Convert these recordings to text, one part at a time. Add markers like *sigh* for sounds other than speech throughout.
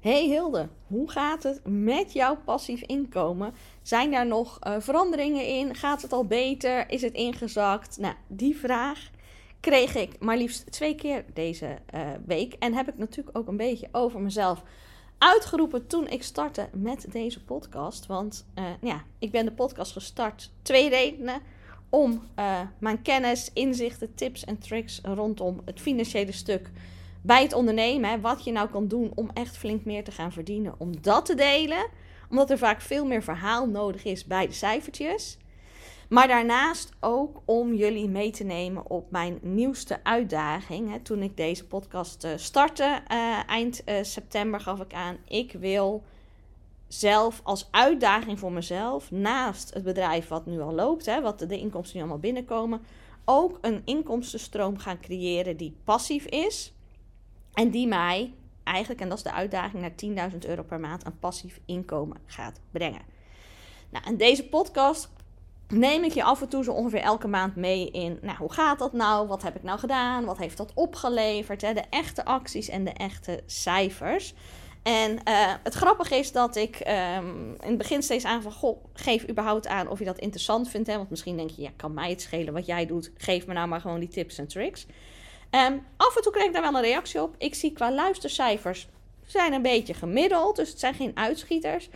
Hey Hilde, hoe gaat het met jouw passief inkomen? Zijn daar nog uh, veranderingen in? Gaat het al beter? Is het ingezakt? Nou, die vraag kreeg ik maar liefst twee keer deze uh, week. En heb ik natuurlijk ook een beetje over mezelf uitgeroepen toen ik startte met deze podcast. Want uh, ja, ik ben de podcast gestart. Twee redenen. Om mijn kennis, inzichten, tips en tricks rondom het financiële stuk bij het ondernemen, wat je nou kan doen om echt flink meer te gaan verdienen, om dat te delen, omdat er vaak veel meer verhaal nodig is bij de cijfertjes. Maar daarnaast ook om jullie mee te nemen op mijn nieuwste uitdaging. Hè. Toen ik deze podcast uh, startte, uh, eind uh, september gaf ik aan, ik wil zelf als uitdaging voor mezelf, naast het bedrijf wat nu al loopt, hè, wat de inkomsten nu allemaal binnenkomen, ook een inkomstenstroom gaan creëren die passief is en die mij eigenlijk, en dat is de uitdaging, naar 10.000 euro per maand aan passief inkomen gaat brengen. Nou, en deze podcast neem ik je af en toe zo ongeveer elke maand mee in. Nou, hoe gaat dat nou? Wat heb ik nou gedaan? Wat heeft dat opgeleverd? Hè? De echte acties en de echte cijfers. En uh, het grappige is dat ik um, in het begin steeds aan van... Goh, geef überhaupt aan of je dat interessant vindt. Hè? Want misschien denk je, ja, kan mij het schelen wat jij doet. Geef me nou maar gewoon die tips en tricks. Um, af en toe krijg ik daar wel een reactie op. Ik zie qua luistercijfers zijn een beetje gemiddeld, dus het zijn geen uitschieters.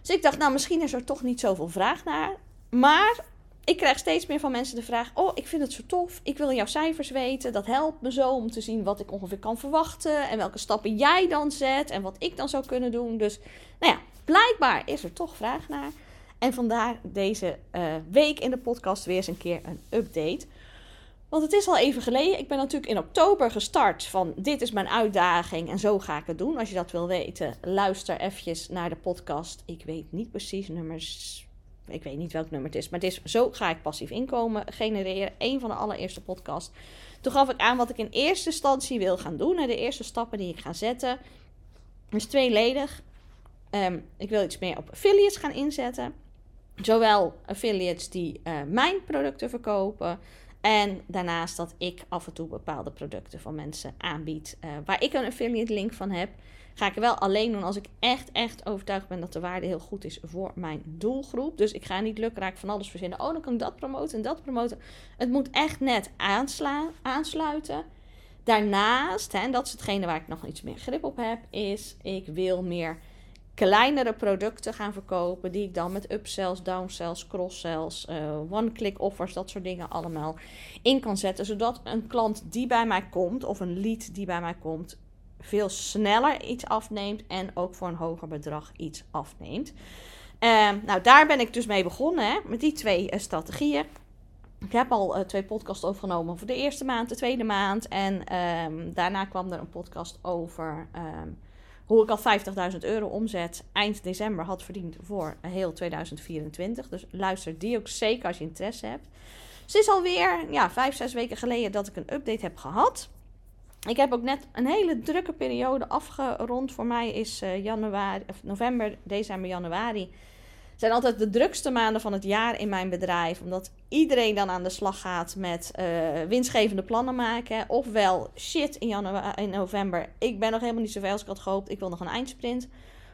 Dus ik dacht, nou, misschien is er toch niet zoveel vraag naar. Maar ik krijg steeds meer van mensen de vraag: Oh, ik vind het zo tof. Ik wil jouw cijfers weten. Dat helpt me zo om te zien wat ik ongeveer kan verwachten. En welke stappen jij dan zet. En wat ik dan zou kunnen doen. Dus, nou ja, blijkbaar is er toch vraag naar. En vandaar deze uh, week in de podcast weer eens een keer een update. Want het is al even geleden. Ik ben natuurlijk in oktober gestart van dit is mijn uitdaging en zo ga ik het doen. Als je dat wil weten, luister eventjes naar de podcast. Ik weet niet precies nummers. Ik weet niet welk nummer het is. Maar het is zo ga ik passief inkomen genereren. Een van de allereerste podcasts. Toen gaf ik aan wat ik in eerste instantie wil gaan doen. En de eerste stappen die ik ga zetten. is tweeledig. Um, ik wil iets meer op affiliates gaan inzetten. Zowel affiliates die uh, mijn producten verkopen en daarnaast dat ik af en toe bepaalde producten van mensen aanbied. Uh, waar ik een affiliate link van heb. Ga ik wel alleen doen als ik echt, echt overtuigd ben dat de waarde heel goed is voor mijn doelgroep. Dus ik ga niet lukraak van alles verzinnen. Oh, dan kan ik dat promoten en dat promoten. Het moet echt net aansla aansluiten. Daarnaast, hè, en dat is hetgene waar ik nog iets meer grip op heb, is ik wil meer kleinere producten gaan verkopen. Die ik dan met upsells, downsells, crosssells, uh, one-click offers, dat soort dingen allemaal in kan zetten. Zodat een klant die bij mij komt, of een lead die bij mij komt, veel sneller iets afneemt en ook voor een hoger bedrag iets afneemt. Uh, nou, daar ben ik dus mee begonnen, hè, met die twee uh, strategieën. Ik heb al twee podcasts overgenomen voor de eerste maand, de tweede maand. En ehm, daarna kwam er een podcast over ehm, hoe ik al 50.000 euro omzet eind december had verdiend voor heel 2024. Dus luister die ook zeker als je interesse hebt. Het is alweer ja, vijf, zes weken geleden dat ik een update heb gehad. Ik heb ook net een hele drukke periode afgerond. Voor mij is uh, januari, of november, december, januari zijn altijd de drukste maanden van het jaar in mijn bedrijf. Omdat iedereen dan aan de slag gaat met uh, winstgevende plannen maken. Ofwel, shit, in, januari, in november, ik ben nog helemaal niet zoveel als ik had gehoopt. Ik wil nog een eindsprint.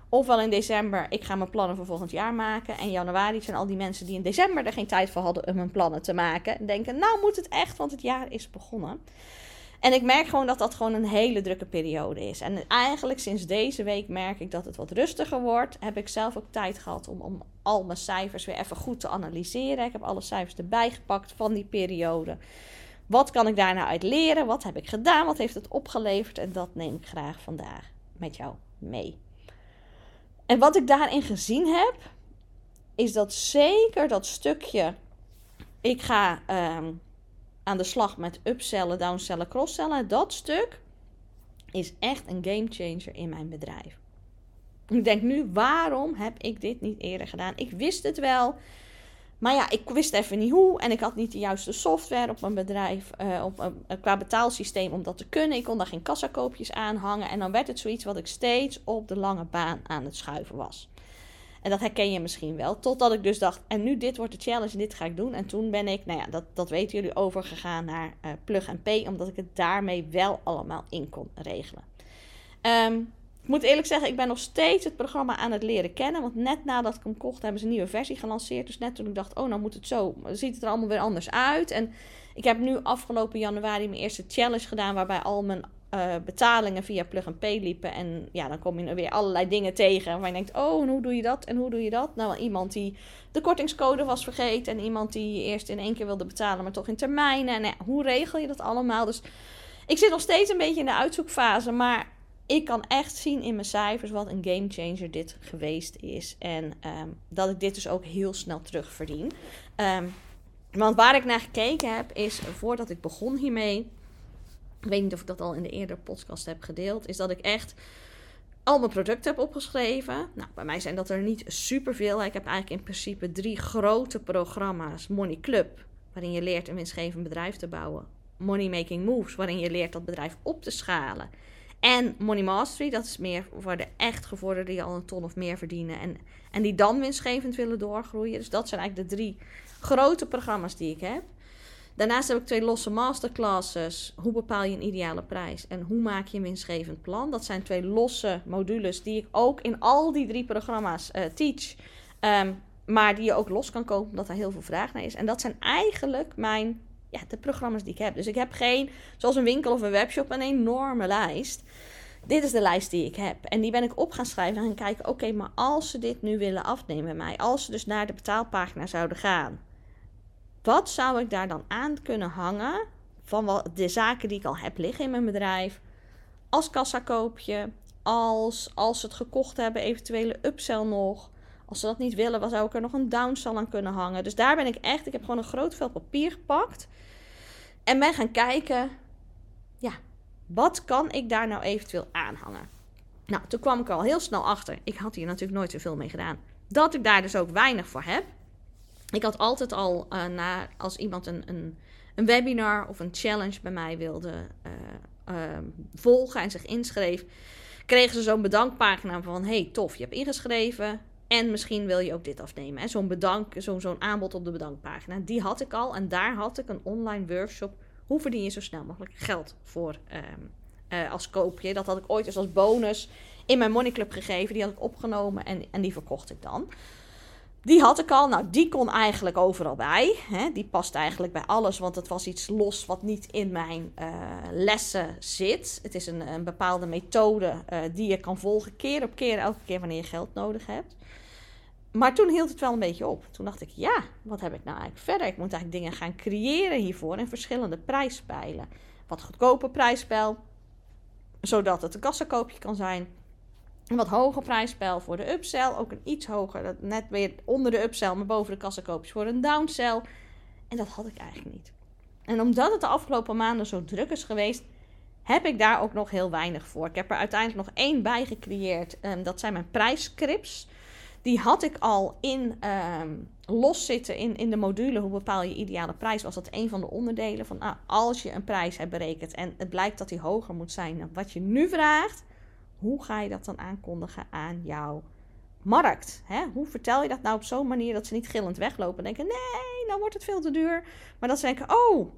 Ofwel in december, ik ga mijn plannen voor volgend jaar maken. En januari zijn al die mensen die in december er geen tijd voor hadden om hun plannen te maken. En denken, nou moet het echt, want het jaar is begonnen. En ik merk gewoon dat dat gewoon een hele drukke periode is. En eigenlijk sinds deze week merk ik dat het wat rustiger wordt. Heb ik zelf ook tijd gehad om, om al mijn cijfers weer even goed te analyseren. Ik heb alle cijfers erbij gepakt van die periode. Wat kan ik daar nou uit leren? Wat heb ik gedaan? Wat heeft het opgeleverd? En dat neem ik graag vandaag met jou mee. En wat ik daarin gezien heb, is dat zeker dat stukje. Ik ga ehm, aan de slag met upsellen, downsellen, crosssellen. Dat stuk is echt een game changer in mijn bedrijf. Ik denk nu, waarom heb ik dit niet eerder gedaan? Ik wist het wel. Maar ja, ik wist even niet hoe. En ik had niet de juiste software op mijn bedrijf. Uh, op, uh, qua betaalsysteem om dat te kunnen. Ik kon daar geen kassakoopjes aan hangen. En dan werd het zoiets wat ik steeds op de lange baan aan het schuiven was. En dat herken je misschien wel. Totdat ik dus dacht, en nu dit wordt de challenge en dit ga ik doen. En toen ben ik, nou ja, dat, dat weten jullie, overgegaan naar uh, Plug and Pay. Omdat ik het daarmee wel allemaal in kon regelen. Um, Ik moet eerlijk zeggen, ik ben nog steeds het programma aan het leren kennen. Want net nadat ik hem kocht, hebben ze een nieuwe versie gelanceerd. Dus net toen ik dacht, oh, nou moet het zo. Ziet het er allemaal weer anders uit. En ik heb nu afgelopen januari mijn eerste challenge gedaan. Waarbij al mijn uh, betalingen via Plug and Pay liepen. En ja, dan kom je er weer allerlei dingen tegen. Waar je denkt, oh, hoe doe je dat? En hoe doe je dat? Nou, iemand die de kortingscode was vergeten. En iemand die eerst in één keer wilde betalen, maar toch in termijnen. En hoe regel je dat allemaal? Dus ik zit nog steeds een beetje in de uitzoekfase. Maar ik kan echt zien in mijn cijfers wat een game changer dit geweest is. En um, dat ik dit dus ook heel snel terugverdien. Um, want waar ik naar gekeken heb, is voordat ik begon hiermee ik weet niet of ik dat al in de eerdere podcast heb gedeeld, is dat ik echt al mijn producten heb opgeschreven. Nou, bij mij zijn dat er niet superveel. Ik heb eigenlijk in principe drie grote programma's. Money Club, waarin je leert een winstgevend bedrijf te bouwen. Money Making Moves, waarin je leert dat bedrijf op te schalen. En Money Mastery, dat is meer voor de echt gevorderden die al een ton of meer verdienen. En, en die dan winstgevend willen doorgroeien. Dus dat zijn eigenlijk de drie grote programma's die ik heb. Daarnaast heb ik twee losse masterclasses. Hoe bepaal je een ideale prijs? En hoe maak je een winstgevend plan? Dat zijn twee losse modules die ik ook in al die drie programma's uh, teach. Um, maar die je ook los kan kopen, omdat er heel veel vraag naar is. En dat zijn eigenlijk mijn, ja, de programma's die ik heb. Dus ik heb geen, zoals een winkel of een webshop, een enorme lijst. Dit is de lijst die ik heb. En die ben ik op gaan schrijven en gaan kijken: oké, maar als ze dit nu willen afnemen bij mij, als ze dus naar de betaalpagina zouden gaan, wat zou ik daar dan aan kunnen hangen van wat, de zaken die ik al heb liggen in mijn bedrijf? Als kassakoopje, als, als ze het gekocht hebben, eventuele upsell nog. Als ze dat niet willen, wat zou ik er nog een downsell aan kunnen hangen? Dus daar ben ik echt, ik heb gewoon een groot vel papier gepakt. En ben gaan kijken, ja, wat kan ik daar nou eventueel aanhangen? Nou, toen kwam ik al heel snel achter. Ik had hier natuurlijk nooit zoveel mee gedaan. Dat ik daar dus ook weinig voor heb ik had altijd al uh, na, als iemand een, een, een, webinar of een challenge bij mij wilde uh, volgen en zich inschreef, kregen ze zo'n bedankpagina van: hey, tof, je hebt ingeschreven. En misschien wil je ook dit afnemen. Zo'n bedank, zo'n zo'n aanbod op de bedankpagina. Die had ik al. En daar had ik een online workshop. Hoe verdien je zo snel mogelijk geld voor uh, als koopje? Dat had ik ooit eens als bonus in mijn Money Club gegeven. Die had ik opgenomen en, en die verkocht ik dan. Die had ik al. Nou, die kon eigenlijk overal bij. Hè? Die past eigenlijk bij alles, want het was iets los wat niet in mijn uh, lessen zit. Het is een, een bepaalde methode uh, die je kan volgen, keer op keer, elke keer wanneer je geld nodig hebt. Maar toen hield het wel een beetje op. Toen dacht ik, ja, wat heb ik nou eigenlijk verder? Ik moet eigenlijk dingen gaan creëren hiervoor in verschillende prijspijlen. Wat goedkoper prijsspel, zodat het een kassakoopje kan zijn een wat hoger prijsspel voor de upsell. Ook een iets hoger, net weer onder de upsell, maar boven de kassakoopjes voor een downsell. En dat had ik eigenlijk niet. En omdat het de afgelopen maanden zo druk is geweest, heb ik daar ook nog heel weinig voor. Ik heb er uiteindelijk nog één bij gecreëerd. Um, dat zijn mijn prijsscripts. Die had ik al in um, los zitten in, in de module. Hoe bepaal je ideale prijs? Was dat een van de onderdelen van ah, als je een prijs hebt berekend en het blijkt dat die hoger moet zijn dan wat je nu vraagt hoe ga je dat dan aankondigen aan jouw markt? Hè? Hoe vertel je dat nou op zo'n manier dat ze niet gillend weglopen en denken: nee, nou wordt het veel te duur. Maar dat ze denken: oh,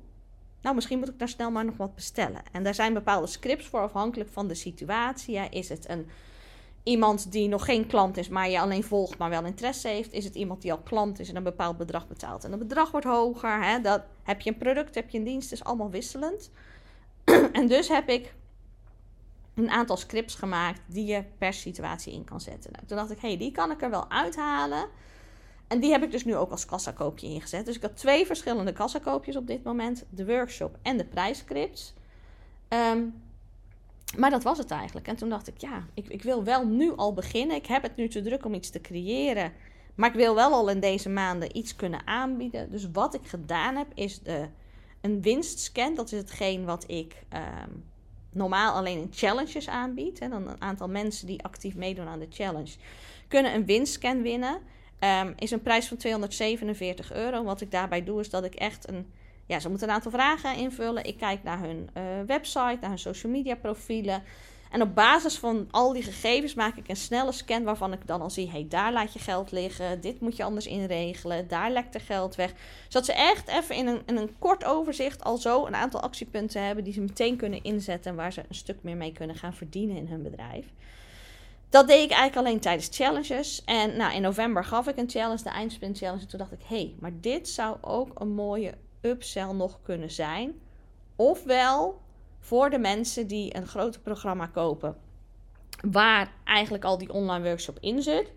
nou misschien moet ik daar snel maar nog wat bestellen. En daar zijn bepaalde scripts voor afhankelijk van de situatie. Is het een iemand die nog geen klant is, maar je alleen volgt, maar wel interesse heeft? Is het iemand die al klant is en een bepaald bedrag betaalt en dat bedrag wordt hoger? Hè? Dat, heb je een product, heb je een dienst, is allemaal wisselend. *clears throat* en dus heb ik een aantal scripts gemaakt die je per situatie in kan zetten. Nou, toen dacht ik, hé, hey, die kan ik er wel uithalen. En die heb ik dus nu ook als kassakoopje ingezet. Dus ik had twee verschillende kassakoopjes op dit moment. De workshop en de prijsscripts. Um, maar dat was het eigenlijk. En toen dacht ik, ja, ik, ik wil wel nu al beginnen. Ik heb het nu te druk om iets te creëren. Maar ik wil wel al in deze maanden iets kunnen aanbieden. Dus wat ik gedaan heb, is de, een winstscan. Dat is hetgeen wat ik um, normaal alleen in challenges aanbiedt. Hè, dan een aantal mensen die actief meedoen aan de challenge kunnen een winscan winnen. Um, is een prijs van 247 euro. Wat ik daarbij doe is dat ik echt een... Ja, ze moeten een aantal vragen invullen. Ik kijk naar hun uh, website, naar hun social media profielen. En op basis van al die gegevens maak ik een snelle scan waarvan ik dan al zie: hey, daar laat je geld liggen, dit moet je anders inregelen, daar lekt er geld weg. Zodat ze echt even in een, in een kort overzicht al zo een aantal actiepunten hebben die ze meteen kunnen inzetten en waar ze een stuk meer mee kunnen gaan verdienen in hun bedrijf. Dat deed ik eigenlijk alleen tijdens challenges. En nou, in november gaf ik een challenge, de eindsprint challenge. En toen dacht ik, hé, hey, maar dit zou ook een mooie upsell nog kunnen zijn. Ofwel voor de mensen die een groter programma kopen, waar eigenlijk al die online workshop in zit,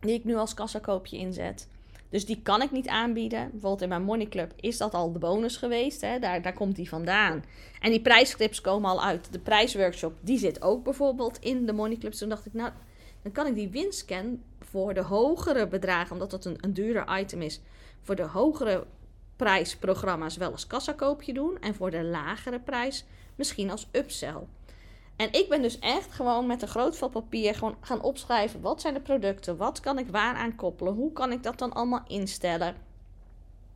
die ik nu als kassakoopje inzet. Dus die kan ik niet aanbieden. Bijvoorbeeld in mijn Money Club is dat al de bonus geweest. Hè? Daar, daar komt die vandaan. En die prijsclips komen al uit de prijsworkshop. Die zit ook bijvoorbeeld in de Money Club. Toen dacht ik, nou, dan kan ik die winscan voor de hogere bedragen, omdat dat een, een duurder item is, voor de hogere prijsprogramma's wel als kassakoopje doen. En voor de lagere prijs misschien als upsell. En ik ben dus echt gewoon met een groot vel papier gewoon gaan opschrijven. Wat zijn de producten? Wat kan ik waar aan koppelen? Hoe kan ik dat dan allemaal instellen?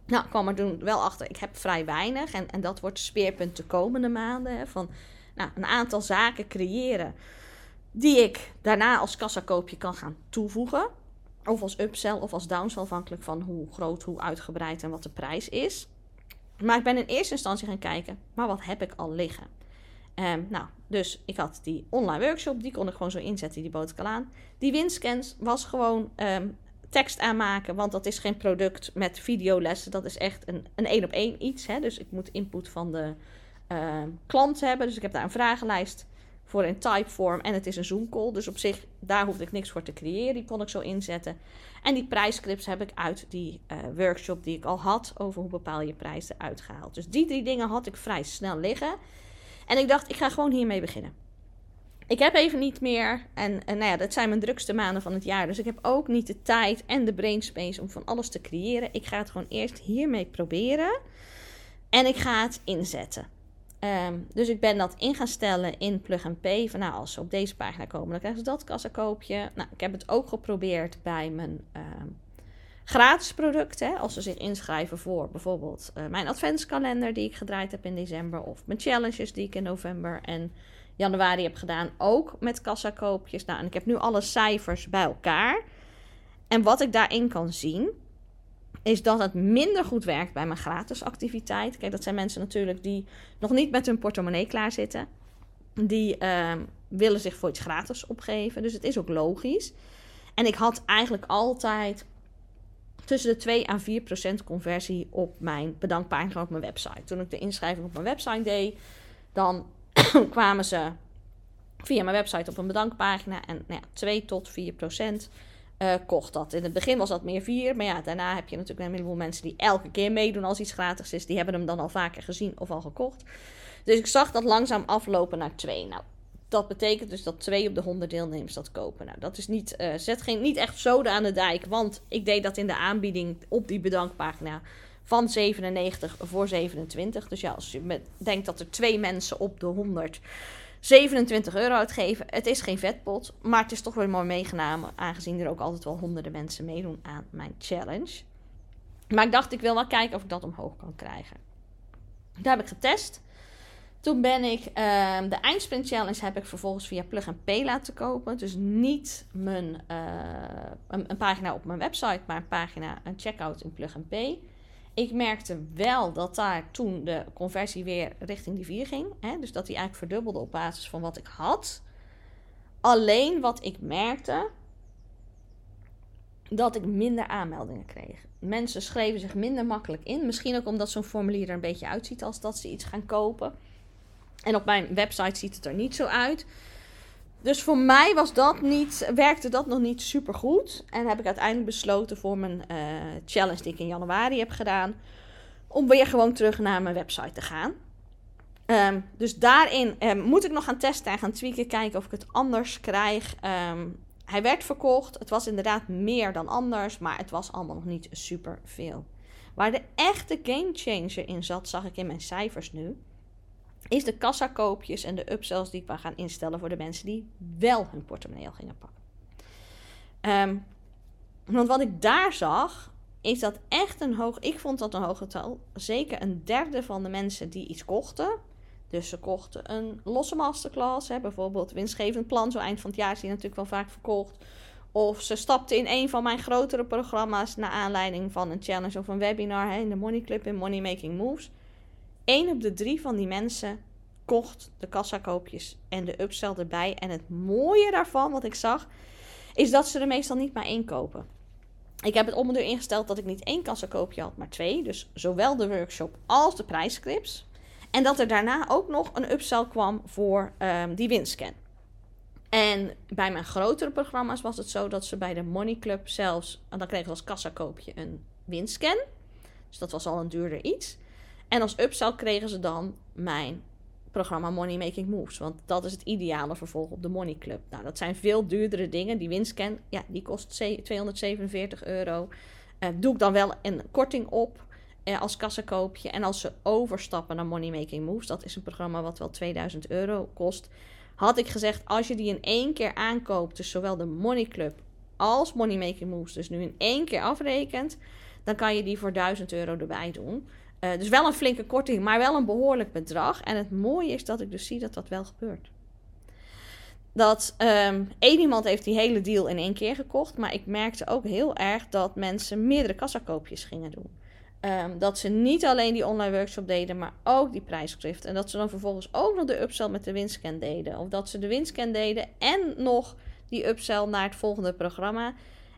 Nou, ik kwam er toen wel achter. Ik heb vrij weinig. En, en dat wordt speerpunt de komende maanden. Hè, van nou, een aantal zaken creëren. Die ik daarna als kassakoopje kan gaan toevoegen. Of als upsell of als downsell, afhankelijk van hoe groot, hoe uitgebreid en wat de prijs is. Maar ik ben in eerste instantie gaan kijken, maar wat heb ik al liggen? Um, nou, dus ik had die online workshop, die kon ik gewoon zo inzetten, die bood ik al aan. Die winscans was gewoon um, tekst aanmaken, want dat is geen product met videolessen. Dat is echt een één op één iets. Hè? Dus ik moet input van de uh, klant hebben. Dus ik heb daar een vragenlijst voor in typeform en het is een Zoom call. Dus op zich, daar hoefde ik niks voor te creëren. Die kon ik zo inzetten. En die prijsclips heb ik uit die uh, workshop die ik al had over hoe bepaal je prijs eruit gehaald. Dus die drie dingen had ik vrij snel liggen. En ik dacht, ik ga gewoon hiermee beginnen. Ik heb even niet meer, en, en nou ja, dat zijn mijn drukste maanden van het jaar. Dus ik heb ook niet de tijd en de brainspace om van alles te creëren. Ik ga het gewoon eerst hiermee proberen. En ik ga het inzetten. Um, dus ik ben dat in gaan stellen in Plug and Pay. Van nou, als ze op deze pagina komen, dan krijgen ze dat kassakoopje. Nou, ik heb het ook geprobeerd bij mijn um, gratis producten. Als ze zich inschrijven voor bijvoorbeeld uh, mijn adventskalender die ik gedraaid heb in december. Of mijn challenges die ik in november en januari heb gedaan. Ook met kassakoopjes. Nou, en ik heb nu alle cijfers bij elkaar. En wat ik daarin kan zien, is dat het minder goed werkt bij mijn gratis activiteit. Kijk, dat zijn mensen natuurlijk die nog niet met hun portemonnee klaar zitten. Die uh, willen zich voor iets gratis opgeven. Dus het is ook logisch. En ik had eigenlijk altijd tussen de 2 en 4 procent conversie op mijn bedankpagina op mijn website. Toen ik de inschrijving op mijn website deed, dan *clears throat* kwamen ze via mijn website op een bedankpagina en nou ja, 2 tot 4 procent uh, kocht dat. In het begin was dat meer 4, maar ja, daarna heb je natuurlijk een heleboel mensen die elke keer meedoen als iets gratis is. Die hebben hem dan al vaker gezien of al gekocht. Dus ik zag dat langzaam aflopen naar 2. Nou, dat betekent dus dat twee op de 100 deelnemers dat kopen. Nou, dat is niet, uh, zet geen, niet echt zoden aan de dijk. Want ik deed dat in de aanbieding op die bedankpagina van 97 voor 27. Dus ja, als je met, denkt dat er twee mensen op de 100 27 euro uitgeven. Het is geen vetpot, maar het is toch weer mooi meegenomen. Aangezien er ook altijd wel honderden mensen meedoen aan mijn challenge. Maar ik dacht, ik wil wel kijken of ik dat omhoog kan krijgen. Daar heb ik getest. Toen ben ik uh, de Eindsprint Challenge heb ik vervolgens via Plug and Pay laten kopen. Dus niet mijn, uh, een, een, pagina op mijn website, maar een pagina, een checkout in Plug and Pay. Ik merkte wel dat daar toen de conversie weer richting die 4 ging. Hè? Dus dat die eigenlijk verdubbelde op basis van wat ik had. Alleen wat ik merkte, dat ik minder aanmeldingen kreeg. Mensen schreven zich minder makkelijk in. Misschien ook omdat zo'n formulier er een beetje uitziet als dat ze iets gaan kopen. En op mijn website ziet het er niet zo uit. Dus voor mij was dat niet, werkte dat nog niet super goed. En heb ik uiteindelijk besloten voor mijn uh, challenge die ik in januari heb gedaan. Om weer gewoon terug naar mijn website te gaan. Um, dus daarin um, moet ik nog gaan testen en gaan tweaken. Kijken of ik het anders krijg. Um, hij werd verkocht. Het was inderdaad meer dan anders. Maar het was allemaal nog niet super veel. Waar de echte gamechanger in zat, zag ik in mijn cijfers nu is de kassakoopjes en de upsells die ik wil gaan instellen voor de mensen die wel hun portemonnee gingen pakken. Um, want wat ik daar zag, is dat echt een hoog. Ik vond dat een hoog getal. Zeker een derde van de mensen die iets kochten. Dus ze kochten een losse masterclass, hè, bijvoorbeeld winstgevend plan. Zo eind van het jaar is die natuurlijk wel vaak verkocht. Of ze stapten in een van mijn grotere programma's naar aanleiding van een challenge of een webinar hè, in de Money Club in Money Making Moves. 1 op de drie van die mensen kocht de kassakoopjes en de upsell erbij. En het mooie daarvan, wat ik zag, is dat ze er meestal niet maar één kopen. Ik heb het om ingesteld dat ik niet één kassakoopje had, maar twee. Dus zowel de workshop als de prijscrips. En dat er daarna ook nog een upsell kwam voor um, die winscan. En bij mijn grotere programma's was het zo dat ze bij de Money Club zelfs, en dan kregen ze als kassakoopje een winscan. Dus dat was al een duurder iets. En als upsell kregen ze dan mijn programma Money Making Moves. Want dat is het ideale vervolg op de Money Club. Nou, dat zijn veel duurdere dingen. Die winscan, ja, die kost 247 euro. Uh, doe ik dan wel een korting op uh, als kassakoopje. En als ze overstappen naar Money Making Moves, dat is een programma wat wel 2000 euro kost. Had ik gezegd, als je die in één keer aankoopt, dus zowel de Money Club als Money Making Moves, dus nu in één keer afrekent, dan kan je die voor 1000 euro erbij doen. Uh, dus wel een flinke korting, maar wel een behoorlijk bedrag. En het mooie is dat ik dus zie dat dat wel gebeurt. Dat um, één iemand heeft die hele deal in één keer gekocht. Maar ik merkte ook heel erg dat mensen meerdere kassakoopjes gingen doen. Um, dat ze niet alleen die online workshop deden, maar ook die prijsschrift. En dat ze dan vervolgens ook nog de upsell met de winscan deden. Of dat ze de winscan deden en nog die upsell naar het volgende programma.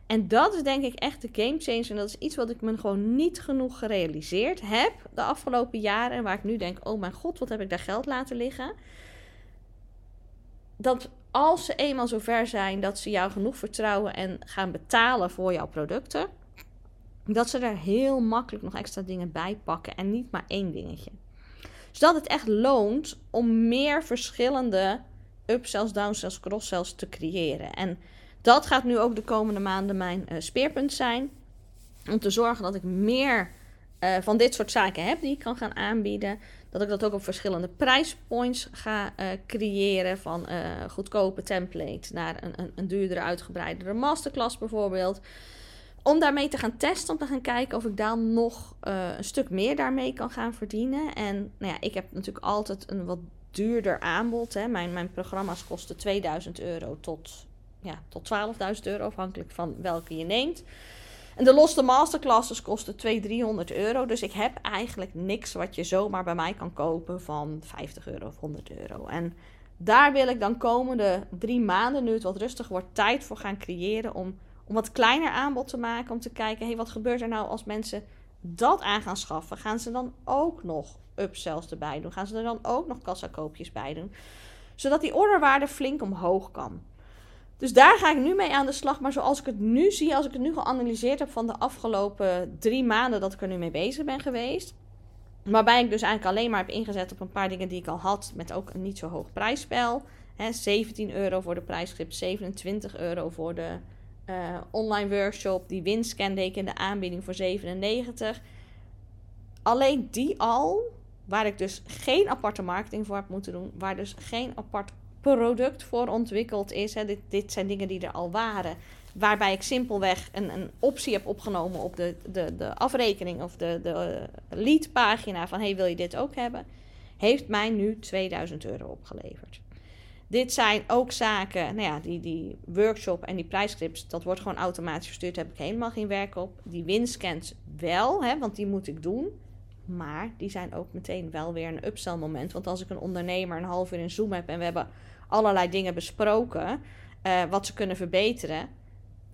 En dat is denk ik echt de game changer. En dat is iets wat ik me gewoon niet genoeg gerealiseerd heb de afgelopen jaren. En waar ik nu denk: oh mijn god, wat heb ik daar geld laten liggen? Dat als ze eenmaal zover zijn dat ze jou genoeg vertrouwen en gaan betalen voor jouw producten, dat ze er heel makkelijk nog extra dingen bij pakken en niet maar één dingetje. Zodat het echt loont om meer verschillende upsells, downsells, crosssells te creëren. En dat gaat nu ook de komende maanden mijn uh, speerpunt zijn. Om te zorgen dat ik meer uh, van dit soort zaken heb die ik kan gaan aanbieden. Dat ik dat ook op verschillende prijspoints ga uh, creëren. Van goedkope template naar een, een, een duurdere, uitgebreidere masterclass bijvoorbeeld. Om daarmee te gaan testen, om te gaan kijken of ik dan nog een stuk meer daarmee kan gaan verdienen. En nou ja, ik heb natuurlijk altijd een wat duurder aanbod. Hè. Mijn, mijn programma's kosten 2000 euro tot ja, tot 12.000 euro, afhankelijk van welke je neemt. En de losse masterclasses kosten 200, 300 euro. Dus ik heb eigenlijk niks wat je zomaar bij mij kan kopen van 50 euro of 100 euro. En daar wil ik dan komende drie maanden, nu het wat rustig wordt, tijd voor gaan creëren. Om, om wat kleiner aanbod te maken. Om te kijken, hey, wat gebeurt er nou als mensen dat aan gaan schaffen? Gaan ze dan ook nog upsells erbij doen? Gaan ze er dan ook nog kassakoopjes bij doen? Zodat die orderwaarde flink omhoog kan. Dus daar ga ik nu mee aan de slag. Maar zoals ik het nu zie, als ik het nu geanalyseerd heb van de afgelopen drie maanden dat ik er nu mee bezig ben geweest. Waarbij ik dus eigenlijk alleen maar heb ingezet op een paar dingen die ik al had. Met ook een niet zo hoog prijsspel. He, 17 euro voor de prijsgrip, 27 euro voor de uh, online workshop. Die deed ik in de aanbieding voor 97. Alleen die al, waar ik dus geen aparte marketing voor heb moeten doen. Waar dus geen apart product voor ontwikkeld is. Dit, dit zijn dingen die er al waren. Waarbij ik simpelweg een, een optie heb opgenomen op de, de, de afrekening of de, de uh, leadpagina van hey, wil je dit ook hebben? Heeft mij nu 2000 euro opgeleverd. Dit zijn ook zaken, nou ja, die, die workshop en die prijsclips, dat wordt gewoon automatisch verstuurd. Daar heb ik helemaal geen werk op. Die winscans wel, hè, want die moet ik doen. Maar die zijn ook meteen wel weer een upsell moment. Want als ik een ondernemer een half uur in Zoom heb en we hebben allerlei dingen besproken, uh, wat ze kunnen verbeteren,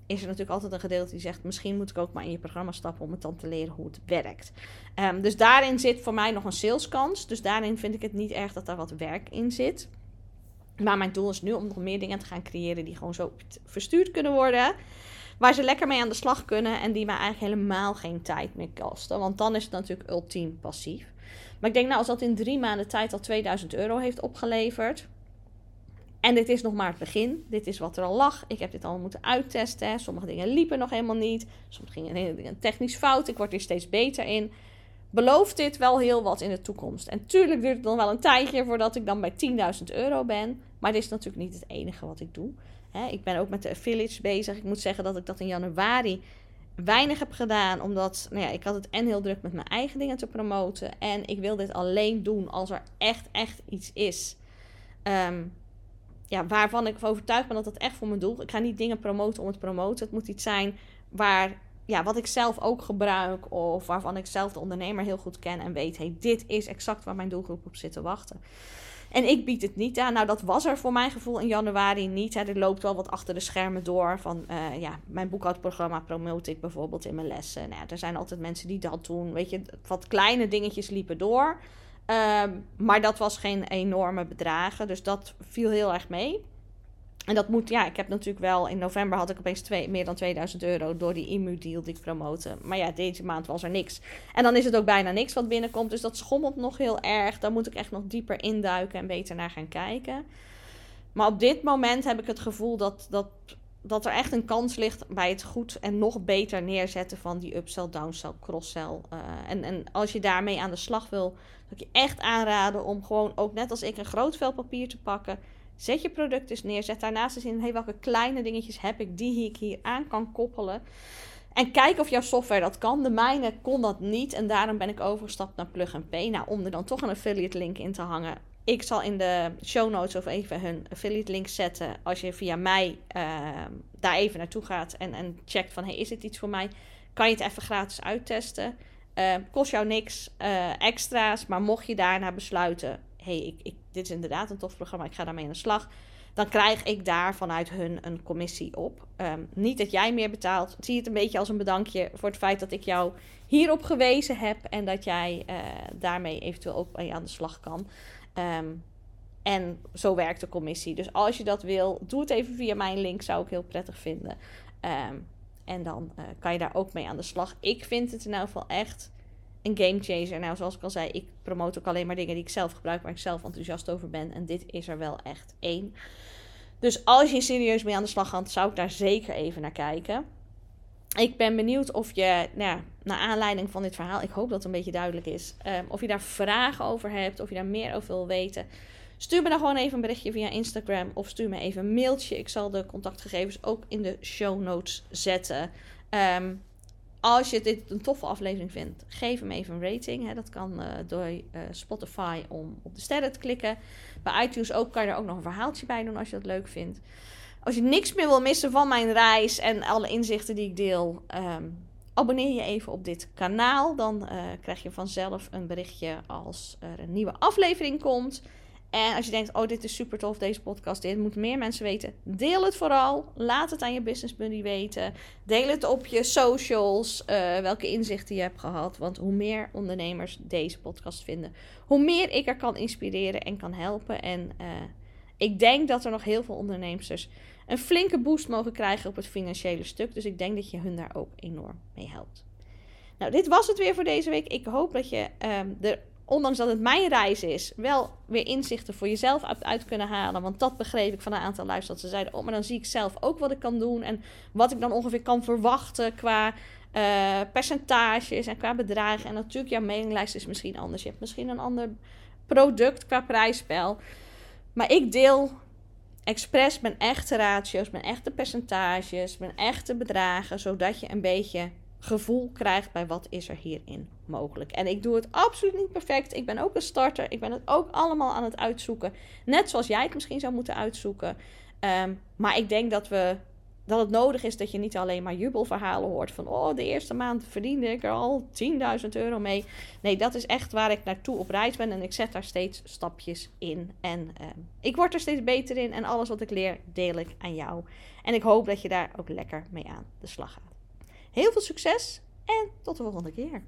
is er natuurlijk altijd een gedeelte die zegt: misschien moet ik ook maar in je programma stappen om het dan te leren hoe het werkt. Um, dus daarin zit voor mij nog een saleskans. Dus daarin vind ik het niet erg dat daar wat werk in zit. Maar mijn doel is nu om nog meer dingen te gaan creëren die gewoon zo verstuurd kunnen worden. Waar ze lekker mee aan de slag kunnen en die mij eigenlijk helemaal geen tijd meer kosten. Want dan is het natuurlijk ultiem passief. Maar ik denk, nou, als dat in drie maanden tijd al 2000 euro heeft opgeleverd. En dit is nog maar het begin. Dit is wat er al lag. Ik heb dit al moeten uittesten. Sommige dingen liepen nog helemaal niet. Sommige dingen technisch fout. Ik word hier steeds beter in. Belooft dit wel heel wat in de toekomst. En tuurlijk duurt het dan wel een tijdje voordat ik dan bij 10.000 euro ben. Maar dit is natuurlijk niet het enige wat ik doe. Ik ben ook met de affiliates bezig. Ik moet zeggen dat ik dat in januari weinig heb gedaan. Omdat nou ja, ik had het en heel druk met mijn eigen dingen te promoten. En ik wil dit alleen doen als er echt, echt iets is. Um, ja, waarvan ik overtuigd ben dat dat echt voor mijn doel. Ik ga niet dingen promoten om het promoten. Het moet iets zijn waar, ja, wat ik zelf ook gebruik. Of waarvan ik zelf de ondernemer heel goed ken en weet: hey, dit is exact waar mijn doelgroep op zit te wachten. En ik bied het niet aan. Nou, dat was er voor mijn gevoel in januari niet. Er loopt wel wat achter de schermen door. Van uh, ja, mijn boekhoudprogramma promote ik bijvoorbeeld in mijn lessen. Nou, er zijn altijd mensen die dat doen. Weet je, wat kleine dingetjes liepen door. Ehm, maar dat was geen enorme bedragen. Dus dat viel heel erg mee. En dat moet, ja, ik heb natuurlijk wel, in november had ik opeens twee, meer dan 2000 euro door die IMU-deal die ik promote. Maar ja, deze maand was er niks. En dan is het ook bijna niks wat binnenkomt. Dus dat schommelt nog heel erg. Daar moet ik echt nog dieper induiken en beter naar gaan kijken. Maar op dit moment heb ik het gevoel dat, dat, dat er echt een kans ligt bij het goed en nog beter neerzetten van die upsell, downsell, crosssell. Uh, en, en als je daarmee aan de slag wil, zou ik je echt aanraden om gewoon ook net als ik een groot vel papier te pakken Zet je product dus neer. Zet daarnaast eens in welke kleine dingetjes heb ik die ik hier aan kan koppelen. En kijk of jouw software dat kan. De mijne kon dat niet. En daarom ben ik overgestapt naar Plug Pay. Nou, om er dan toch een affiliate link in te hangen. Ik zal in de show notes of even hun affiliate link zetten. Als je via mij uh, daar even naartoe gaat en, en checkt van... Hey, is dit iets voor mij? Kan je het even gratis uittesten. Uh, kost jou niks uh, extra's. Maar mocht je daarna besluiten hey, ik, ik, dit is inderdaad een tof programma, ik ga daarmee aan de slag. Dan krijg ik daar vanuit hun een commissie op. Ehm, niet dat jij meer betaalt. Zie het een beetje als een bedankje voor het feit dat ik jou hierop gewezen heb. En dat jij uh, daarmee eventueel ook aan de slag kan. Um, en zo werkt de commissie. Dus als je dat wil, doe het even via mijn link. Zou ik heel prettig vinden. Um, en dan uh, kan je daar ook mee aan de slag. Ik vind het in ieder geval echt een game changer. Nou, zoals ik al zei, ik promote ook alleen maar dingen die ik zelf gebruik, waar ik zelf enthousiast over ben. En dit is er wel echt één. Dus als je serieus mee aan de slag gaat, zou ik daar zeker even naar kijken. Ik ben benieuwd of je, nou naar aanleiding van dit verhaal, ik hoop dat het een beetje duidelijk is, um, of je daar vragen over hebt, of je daar meer over wil weten. Stuur me dan gewoon even een berichtje via Instagram of stuur me even een mailtje. Ik zal de contactgegevens ook in de show notes zetten. Um, als je dit een toffe aflevering vindt, geef hem even een rating. Hè. Dat kan uh, door uh, Spotify om op de sterren te klikken. Bij iTunes ook kan je er ook nog een verhaaltje bij doen als je dat leuk vindt. Als je niks meer wil missen van mijn reis en alle inzichten die ik deel, um, abonneer je even op dit kanaal. Dan uh, krijg je vanzelf een berichtje als er een nieuwe aflevering komt. En als je denkt, oh, dit is super tof, deze podcast, dit moeten meer mensen weten. Deel het vooral. Laat het aan je business buddy weten. Deel het op je socials, uh, welke inzichten je hebt gehad. Want hoe meer ondernemers deze podcast vinden, hoe meer ik er kan inspireren en kan helpen. En uh, ik denk dat er nog heel veel ondernemers een flinke boost mogen krijgen op het financiële stuk. Dus ik denk dat je hun daar ook enorm mee helpt. Nou, dit was het weer voor deze week. Ik hoop dat je um, er ondanks dat het mijn reis is, wel weer inzichten voor jezelf uit, kunnen halen. Want dat begreep ik van een aantal luisteraars. Ze zeiden, oh, maar dan zie ik zelf ook wat ik kan doen. En wat ik dan ongeveer kan verwachten qua uh, percentages en qua bedragen. En natuurlijk, jouw mailinglijst is misschien anders. Je hebt misschien een ander product qua prijsspel. Maar ik deel expres mijn echte ratio's, mijn echte percentages, mijn echte bedragen. Zodat je een beetje gevoel krijgt bij wat is er hierin mogelijk. En ik doe het absoluut niet perfect. Ik ben ook een starter. Ik ben het ook allemaal aan het uitzoeken. Net zoals jij het misschien zou moeten uitzoeken. Um, maar ik denk dat, we, dat het nodig is dat je niet alleen maar jubelverhalen hoort van... oh, de eerste maand verdiende ik er al 10.000 euro mee. Nee, dat is echt waar ik naartoe op reis ben. En ik zet daar steeds stapjes in. En um, ik word er steeds beter in. En alles wat ik leer, deel ik aan jou. En ik hoop dat je daar ook lekker mee aan de slag gaat. Heel veel succes en tot de volgende keer.